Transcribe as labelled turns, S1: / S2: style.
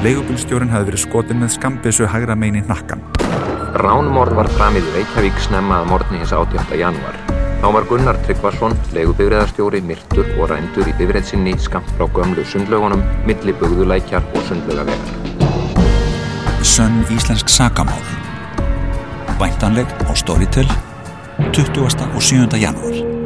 S1: Leigubilstjórin hafði verið skotin með skambissu hægra meini nakkan.
S2: Ránumorð var framið í Reykjavík snemma að morgni hins 18. januar. Þá var Gunnar Tryggvason, leigubifriðarstjóri, myrtur og rændur í bifrið sinni skamt frá gömlu sundlögunum, milli bugðulækjar og sundlögavegar.
S1: Sönn Íslensk sakamál. Væntanleg á Storytel 20. og 7. janúar.